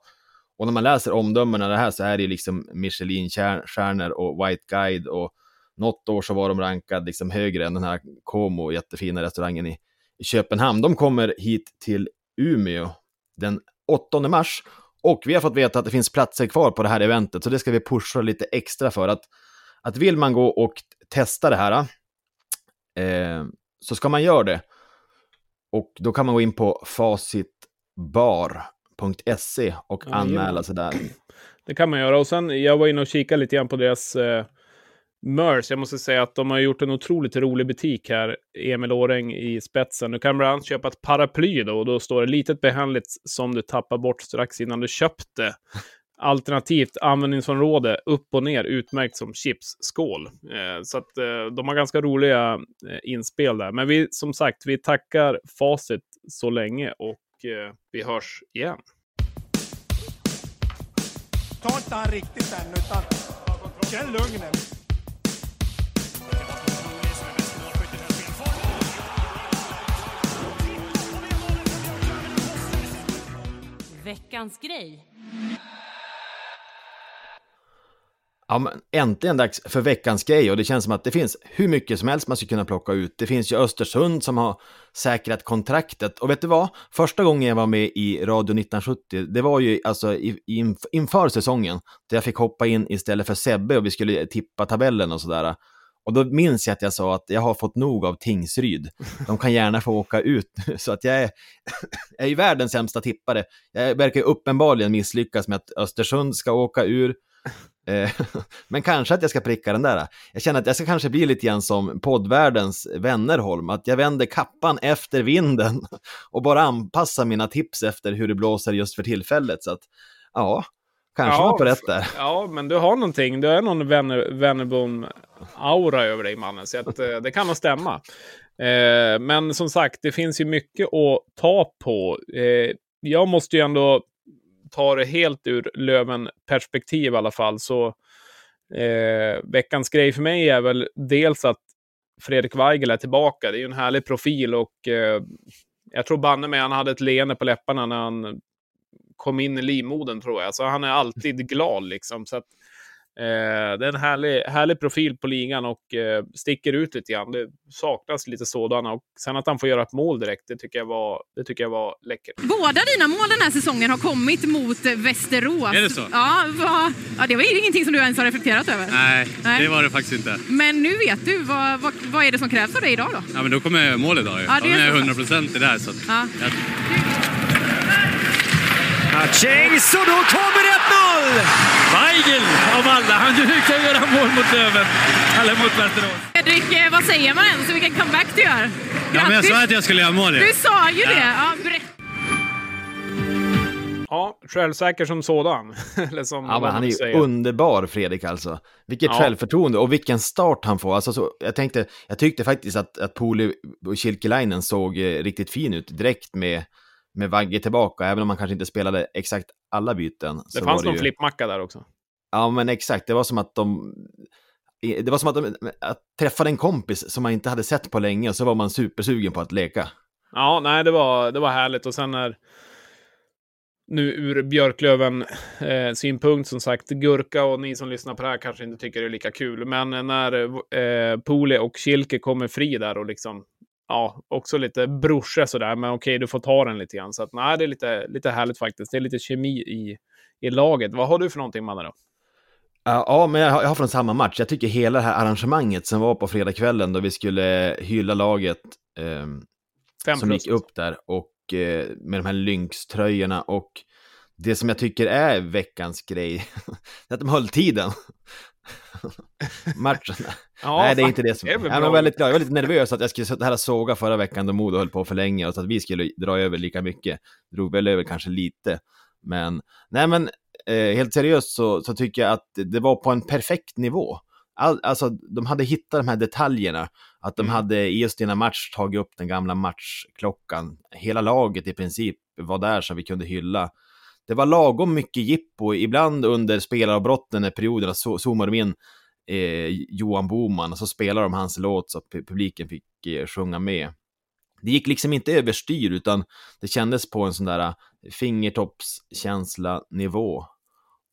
och när man läser omdömena det här så är det ju liksom Michelin-stjärnor och White Guide och något år så var de rankade liksom högre än den här Como, jättefina restaurangen i, i Köpenhamn. De kommer hit till Umeå den 8 mars och vi har fått veta att det finns platser kvar på det här eventet, så det ska vi pusha lite extra för. Att, att vill man gå och testa det här, eh, så ska man göra det. Och då kan man gå in på facitbar.se och anmäla sig där. Det kan man göra. Och sen, jag var inne och kikade lite grann på deras eh, Mörs, jag måste säga att de har gjort en otroligt rolig butik här, Emil Åreng i spetsen. Du kan bland annat köpa ett paraply då, och då står det litet behändigt som du tappar bort strax innan du köpte. Alternativt användningsområde upp och ner utmärkt som chipsskål. Eh, så att eh, de har ganska roliga eh, inspel där. Men vi, som sagt, vi tackar Facit så länge och eh, vi hörs igen. Ta inte han riktigt än, utan känn lugnet. Veckans grej. Ja, men äntligen dags för veckans grej och det känns som att det finns hur mycket som helst man ska kunna plocka ut. Det finns ju Östersund som har säkrat kontraktet och vet du vad? Första gången jag var med i Radio 1970, det var ju alltså inför säsongen, där jag fick hoppa in istället för Sebbe och vi skulle tippa tabellen och sådär. Och då minns jag att jag sa att jag har fått nog av Tingsryd. De kan gärna få åka ut. nu. Så att jag är, jag är ju världens sämsta tippare. Jag verkar ju uppenbarligen misslyckas med att Östersund ska åka ur. Eh, men kanske att jag ska pricka den där. Jag känner att jag ska kanske bli lite grann som poddvärldens Vännerholm, att jag vänder kappan efter vinden och bara anpassar mina tips efter hur det blåser just för tillfället. Så att, ja, Kanske ja, var på rätt där. Ja, men du har någonting. Du är någon Wennerbom-aura över dig, mannen. Så att, eh, det kan nog stämma. Eh, men som sagt, det finns ju mycket att ta på. Eh, jag måste ju ändå ta det helt ur Löven-perspektiv i alla fall. Så eh, veckans grej för mig är väl dels att Fredrik Weigel är tillbaka. Det är ju en härlig profil och eh, jag tror banne mig han hade ett leende på läpparna när han kom in i livmodern tror jag. Så han är alltid glad liksom. Så att, eh, det är en härlig, härlig profil på ligan och eh, sticker ut lite grann. Det saknas lite sådana. Och sen att han får göra ett mål direkt, det tycker jag var, det tycker jag var läckert. Båda dina mål den här säsongen har kommit mot Västerås. Är det så? Ja, va, ja det var ingenting som du ens har reflekterat över. Nej, Nej. det var det faktiskt inte. Men nu vet du. Vad, vad, vad är det som krävs av dig idag då? Ja, men då kommer jag göra mål idag. Ja, det är jag är 100 procent i det här. Så ja. jag... Hutchings och då kommer 1-0! Weigel av alla, han kan göra mål mot Löven. Eller mot Västerås. Fredrik, eh, vad säger man ens? Vilken comeback du gör! Ja, men jag Grattis. sa att jag skulle göra mål. Du sa ju det! Ja, berätta. Ja, självsäker som sådan. Eller som Ja, men han är ju säger. underbar, Fredrik alltså. Vilket Ja. självförtroende och vilken start han får. Alltså, så, jag, tänkte, jag tyckte faktiskt att, att Poli och Kilkelainen såg eh, riktigt fin ut direkt med, med Vagge tillbaka, även om man kanske inte spelade exakt alla byten. Det så fanns någon ju- flippmacka där också. Ja, men exakt. Det var som att de... Det var som att de att träffade en kompis som man inte hade sett på länge och så var man supersugen på att leka. Ja, nej, det var, det var härligt. Och sen när... Nu ur Björklöven eh, som sagt, Gurka och ni som lyssnar på det här kanske inte tycker det är lika kul. Men när eh, Pole och Kilke kommer fri där och liksom, ja, också lite brorsa sådär, men okej, du får ta den lite grann. Så att nej, det är lite, lite härligt faktiskt. Det är lite kemi i, i laget. Vad har du för någonting, Manne, då? Ja, ja, men jag har, jag har från samma match. Jag tycker hela det här arrangemanget som var på fredagskvällen då vi skulle hylla laget Fem som gick upp där och eh, med de här Lynx-tröjorna och det som jag tycker är veckans grej, är att de höll tiden. Matchen. Ja, Nej, det är inte det som... det är jag, var väldigt glad. jag var lite nervös att jag skulle sitta här och såga förra veckan då Modo höll på att förlänga och så att vi skulle dra över lika mycket. Drog väl över kanske lite. Men, nej men, eh, helt seriöst så, så tycker jag att det var på en perfekt nivå. All, alltså, de hade hittat de här detaljerna. Att de Mm. hade i just denna match tagit upp den gamla matchklockan. Hela laget i princip var där så vi kunde hylla. Det var lagom mycket jippo, ibland under spelaravbrotten när perioderna så, zoomade de in eh, Johan Boman och så spelade de hans låt så att publiken fick eh, sjunga med. Det gick liksom inte överstyr utan det kändes på en sån där eh, fingertoppskänsla-nivå.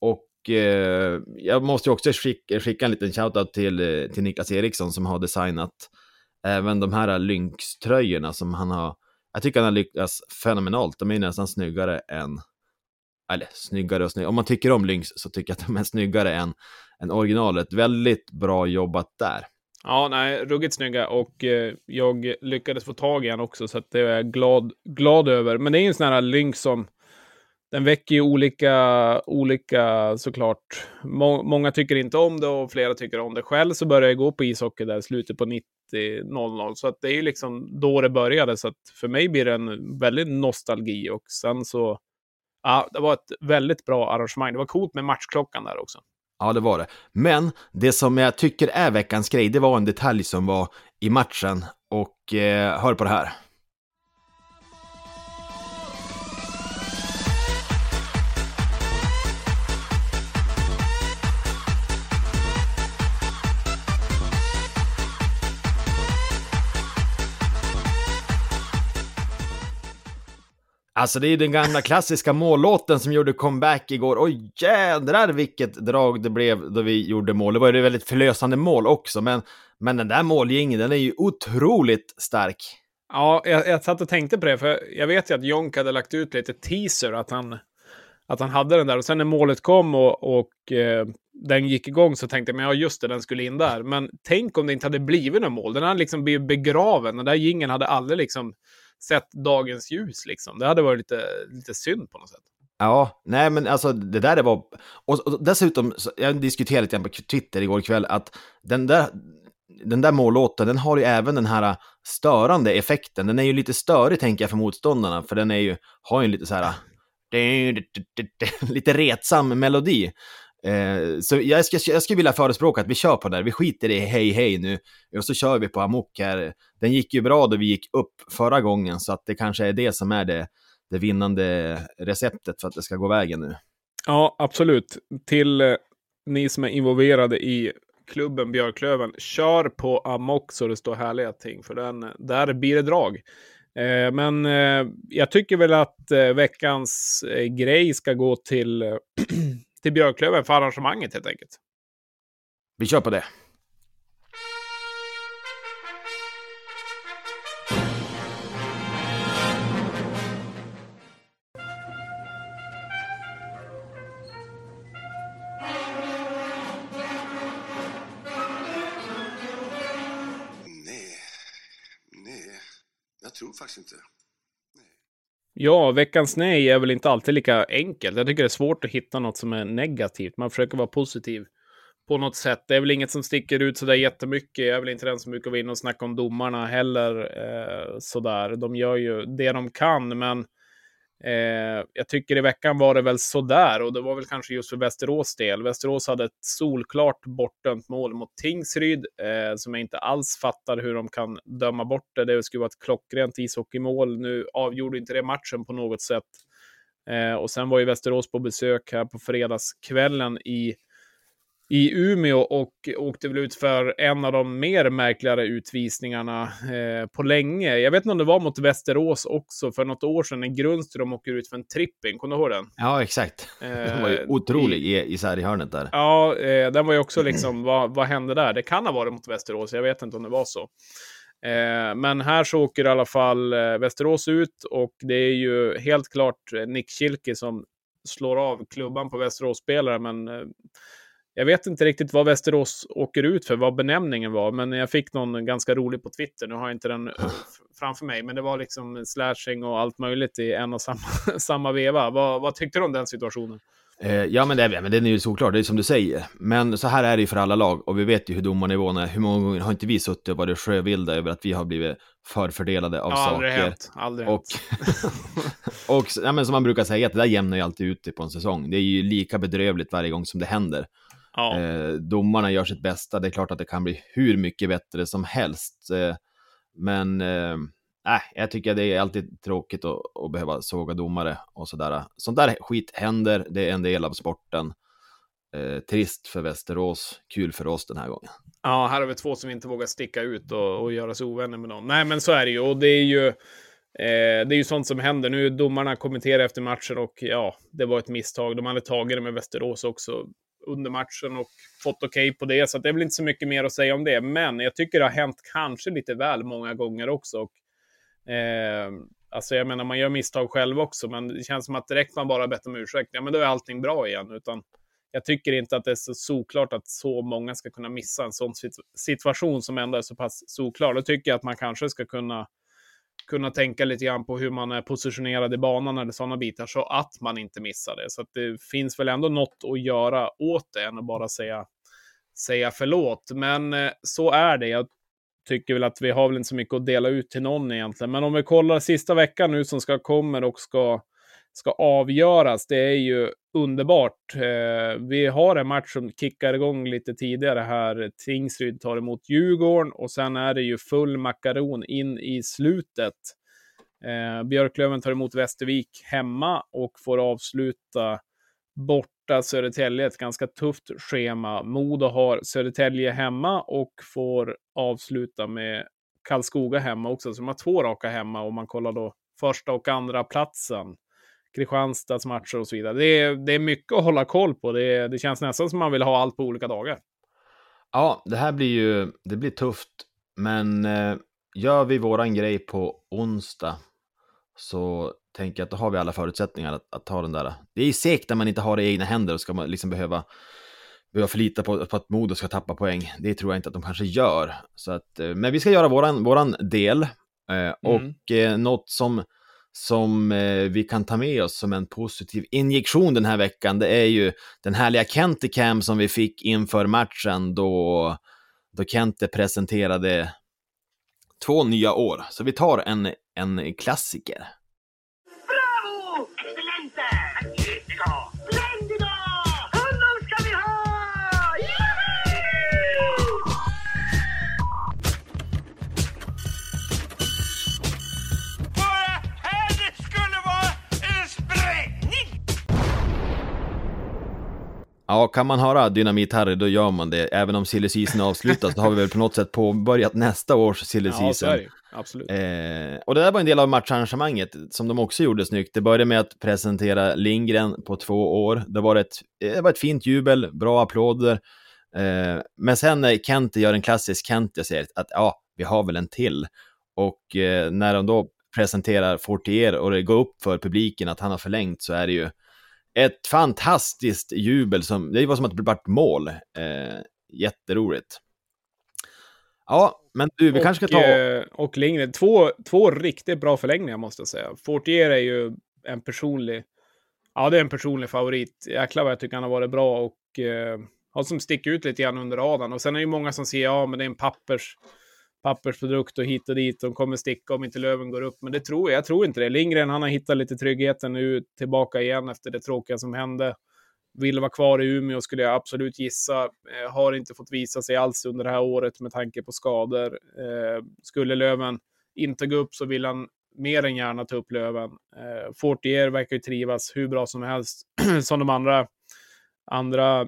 Och eh, jag måste ju också skicka, skicka en liten shoutout till, eh, till Niklas Eriksson som har designat även de här eh, Lynx-tröjorna som han har, jag tycker han har lyckats fenomenalt. De är nästan snyggare än, eller snyggare och snyggare, om man tycker om Lynx så tycker jag att de är snyggare än, än originalet. Väldigt bra jobbat där. Ja, nej, ruggigt snygga och eh, jag lyckades få tag i en också så att det är jag glad, glad över. Men det är ju en sån här lynx som den väcker ju olika, olika såklart. Må, många tycker inte om det och flera tycker om det. Själv så började jag gå på ishockey där i slutet på 90-00 så att det är ju liksom då det började. Så att för mig blir det en väldigt nostalgi och sen så Ja, det var ett väldigt bra arrangemang. Det var coolt med matchklockan där också. Ja, det var det. Men det som jag tycker är veckans grej, det var en detalj som var i matchen. Och eh, hör på det här. Alltså det är ju den gamla klassiska mållåten som gjorde comeback igår. Oj jädrar vilket drag det blev då vi gjorde mål. Det var ju ett väldigt förlösande mål också, men, men den där målgingen, den är ju otroligt stark. Ja, jag, jag satt och tänkte på det, för jag vet ju att Jonk hade lagt ut lite teaser, att han, att han hade den där. Och sen när målet kom och, och eh, den gick igång så tänkte jag, men ja just det, den skulle in där. Men tänk om det inte hade blivit något mål. Den hade liksom blivit begraven. Den där gingen hade aldrig liksom sett dagens ljus liksom. Det hade varit lite, lite synd på något sätt. Ja, nej men alltså det där det var... Och, och dessutom, jag diskuterade lite på Twitter igår kväll att den där, den där mållåten, den har ju även den här störande effekten. Den är ju lite störig tänker jag för motståndarna, för den är ju, har ju en lite så här... Lite retsam melodi. Eh, så jag, ska, jag skulle vilja förespråka att vi kör på det där. Vi skiter i hej hej nu och så kör vi på amok här. Den gick ju bra då vi gick upp förra gången så att det kanske är det som är det, det vinnande receptet för att det ska gå vägen nu. Ja, absolut. Till eh, ni som är involverade i klubben Björklöven, kör på Amok så det står härliga ting, för den, där blir det drag. Eh, men eh, jag tycker väl att eh, veckans eh, grej ska gå till, eh, till Björklöven för arrangemanget helt enkelt. Vi kör på det. Nej, nej, jag tror faktiskt inte. Ja, veckans nej är väl inte alltid lika enkelt. Jag tycker det är svårt att hitta något som är negativt. Man försöker vara positiv på något sätt. Det är väl inget som sticker ut sådär jättemycket. Jag är väl inte den som brukar vara inne och snacka om domarna heller. Eh, sådär. De gör ju det de kan, men Eh, jag tycker i veckan var det väl sådär och det var väl kanske just för Västerås del. Västerås hade ett solklart bortdömt mål mot Tingsryd eh, som jag inte alls fattar hur de kan döma bort det. Det skulle vara ett klockrent ishockeymål. Nu avgjorde inte det matchen på något sätt. Eh, och sen var ju Västerås på besök här på fredagskvällen i i Umeå och åkte väl ut för en av de mer märkligare utvisningarna eh, på länge. Jag vet inte om det var mot Västerås också för något år sedan när Grundström åker ut för en tripping. Kommer du ihåg den? Ja, exakt. Eh, den var ju otrolig i, isär i hörnet där. Ja, eh, den var ju också liksom, vad, vad hände där? Det kan ha varit mot Västerås, jag vet inte om det var så. Eh, men här så åker i alla fall eh, Västerås ut och det är ju helt klart Nick Schilke som slår av klubban på Västerås-spelare, men eh, jag vet inte riktigt vad Västerås åker ut för, vad benämningen var, men jag fick någon ganska rolig på Twitter. Nu har jag inte den eh, framför mig, men det var liksom slashing och allt möjligt i en och samma, samma veva. Vad, vad tyckte du om den situationen? Eh, ja, men, det, men den är ju såklart, det är som du säger. Men så här är det ju för alla lag och vi vet ju hur domarnivån är. Hur många gånger har inte vi suttit och varit sjövilda över att vi har blivit förfördelade av ja, saker? Aldrig hänt. Aldrig och, och ja, men som man brukar säga, att det där jämnar ju alltid ut på en säsong. Det är ju lika bedrövligt varje gång som det händer. Ja. Eh, domarna gör sitt bästa, det är klart att det kan bli hur mycket bättre som helst. Eh, men eh, jag tycker det är alltid tråkigt att, att behöva såga domare och sådär. Sånt där skit händer, det är en del av sporten. Eh, trist för Västerås, kul för oss den här gången. Ja, här har vi två som inte vågar sticka ut och, och göra sig ovänner med någon. Nej, men så är det ju. Och det är ju, eh, det är ju sånt som händer. Nu domarna kommenterar efter matchen och ja, det var ett misstag. De hade tagit det med Västerås också under matchen och fått okej okay på det. Så det är väl inte så mycket mer att säga om det. Men jag tycker det har hänt kanske lite väl många gånger också. Och, eh, alltså jag menar, man gör misstag själv också, men det känns som att direkt man bara bett om ursäkt, ja men då är allting bra igen. Utan jag tycker inte att det är så såklart att så många ska kunna missa en sån situation som ändå är så pass såklar. Då tycker jag att man kanske ska kunna kunna tänka lite grann på hur man är positionerad i banan eller sådana bitar så att man inte missar det. Så att det finns väl ändå något att göra åt det än att bara säga, säga förlåt. Men eh, så är det. Jag tycker väl att vi har väl inte så mycket att dela ut till någon egentligen. Men om vi kollar sista veckan nu som ska komma och ska ska avgöras. Det är ju underbart. Eh, vi har en match som kickar igång lite tidigare här. Tingsryd tar emot Djurgården och sen är det ju full makaron in i slutet. Eh, Björklöven tar emot Västervik hemma och får avsluta borta Södertälje. Ett ganska tufft schema. Modo har Södertälje hemma och får avsluta med Karlskoga hemma också. Så de har två raka hemma om man kollar då första och andra platsen. Kristianstads matcher och så vidare. Det är, det är mycket att hålla koll på. Det, det känns nästan som man vill ha allt på olika dagar. Ja, det här blir ju det blir tufft. Men eh, gör vi våran grej på onsdag så tänker jag att då har vi alla förutsättningar att, att ta den där. Det är segt när man inte har det i egna händer och ska man liksom behöva, behöva förlita på, på att Modo ska tappa poäng. Det tror jag inte att de kanske gör. Så att, eh, men vi ska göra våran, våran del. Eh, mm. Och eh, något som som eh, vi kan ta med oss som en positiv injektion den här veckan, det är ju den härliga Kenticam som vi fick inför matchen då, då Kente presenterade två nya år. Så vi tar en, en klassiker. Ja, kan man höra Dynamit-Harry, då gör man det. Även om silly season avslutas, då har vi väl på något sätt påbörjat nästa års silly season. Ja, är det. Absolut. Eh, och det där var en del av matcharrangemanget som de också gjorde snyggt. Det började med att presentera Lindgren på två år. Det var ett, det var ett fint jubel, bra applåder. Eh, men sen när Kent gör en klassisk Kent, jag säger att ja, vi har väl en till. Och eh, när de då presenterar Fortier och det går upp för publiken att han har förlängt så är det ju ett fantastiskt jubel, som, det var som att det blev mål. Eh, jätteroligt. Ja, men du, vi och, kanske ska ta... eh, Och Lindgren. Två, två riktigt bra förlängningar måste jag säga. Fortier är ju en personlig... Ja, det är en personlig favorit. Jäklar vad jag tycker han har varit bra och eh, har som sticker ut lite grann under radarn. Och sen är det ju många som säger ja, men det är en pappers, pappersprodukt och hit och dit. De kommer sticka om inte Löven går upp. Men det tror jag. Jag tror inte det. Lindgren, han har hittat lite tryggheten nu tillbaka igen efter det tråkiga som hände. Vill vara kvar i Umeå skulle jag absolut gissa. Eh, har inte fått visa sig alls under det här året med tanke på skador. Eh, skulle Löven inte gå upp så vill han mer än gärna ta upp Löven. Eh, Fortier verkar ju trivas hur bra som helst som de andra, andra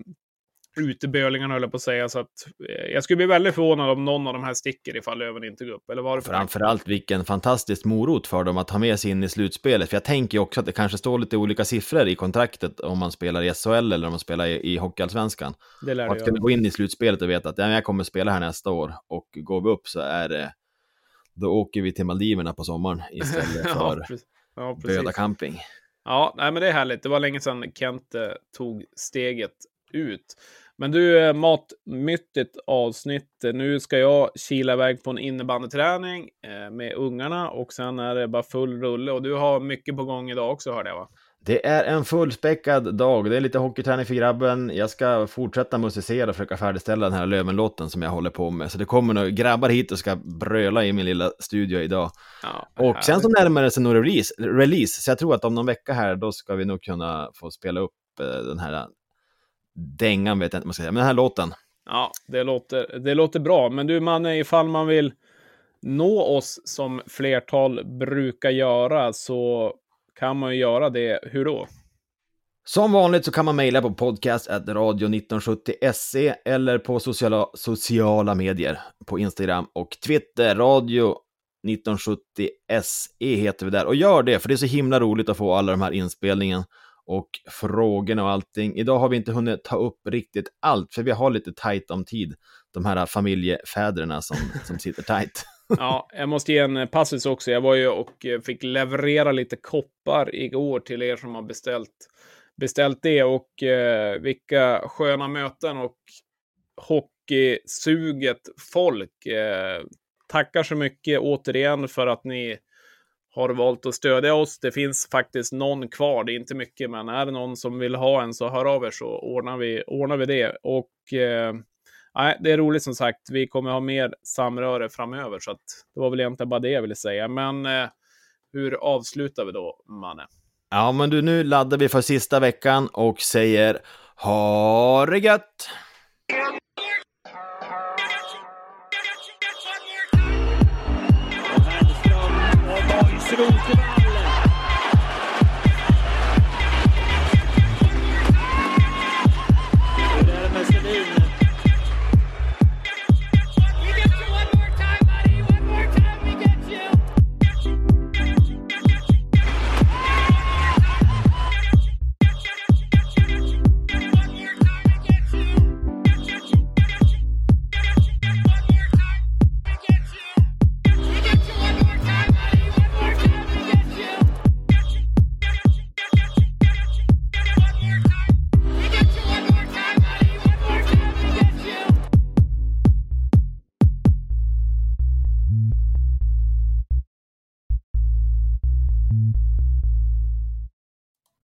utebölingarna höll jag på att säga. Så att, eh, jag skulle bli väldigt förvånad om någon av de här sticker ifall Löven inte går upp. Eller var det för Framförallt vilken fantastisk morot för dem att ha med sig in i slutspelet. För jag tänker också att det kanske står lite olika siffror i kontraktet om man spelar i SHL eller om man spelar i, i Hockeyallsvenskan. Det lär Och att kunna gå in i slutspelet och veta att ja, jag kommer spela här nästa år och går vi upp så är det då åker vi till Maldiverna på sommaren istället ja, för precis. Ja, precis. Böda camping. Ja, nej, men det är härligt. Det var länge sedan Kent eh, tog steget ut. Men du, eh, matmyttigt avsnitt. Nu ska jag kila iväg på en innebandyträning eh, med ungarna och sen är det bara full rulle. Och du har mycket på gång idag också hörde jag va? Det är en fullspäckad dag. Det är lite hockeyträning för grabben. Jag ska fortsätta musicera och försöka färdigställa den här Lövenlåten som jag håller på med. Så det kommer några grabbar hit och ska bröla i min lilla studio idag. Ja, Och sen så närmar det sig nog release, release, så jag tror att om någon vecka här, då ska vi nog kunna få spela upp eh, den här dängan, vet jag inte vad man ska säga, men den här låten. Ja, det låter, det låter bra. Men du Manne, ifall man vill nå oss som flertal brukar göra så kan man ju göra det. Hur då? Som vanligt så kan man mejla på podcast.radio1970se eller på sociala, sociala medier på Instagram och Twitter. Radio 1970se heter vi där. Och gör det, för det är så himla roligt att få alla de här inspelningen och frågorna och allting. Idag har vi inte hunnit ta upp riktigt allt, för vi har lite tajt om tid. De här familjefäderna som, som sitter tajt. Ja, jag måste ge en passus också. Jag var ju och eh, fick leverera lite koppar igår till er som har beställt, beställt det. Och eh, vilka sköna möten och hockeysuget folk. Eh, tackar så mycket återigen för att ni har valt att stödja oss. Det finns faktiskt någon kvar. Det är inte mycket, men är det någon som vill ha en så hör av er så ordnar vi, ordnar vi det. Och eh, det är roligt som sagt. Vi kommer ha mer samröre framöver, så att det var väl egentligen bara det jag ville säga. Men eh, hur avslutar vi då, Manne? Ja, men du, nu laddar vi för sista veckan och säger ha det gött! スロー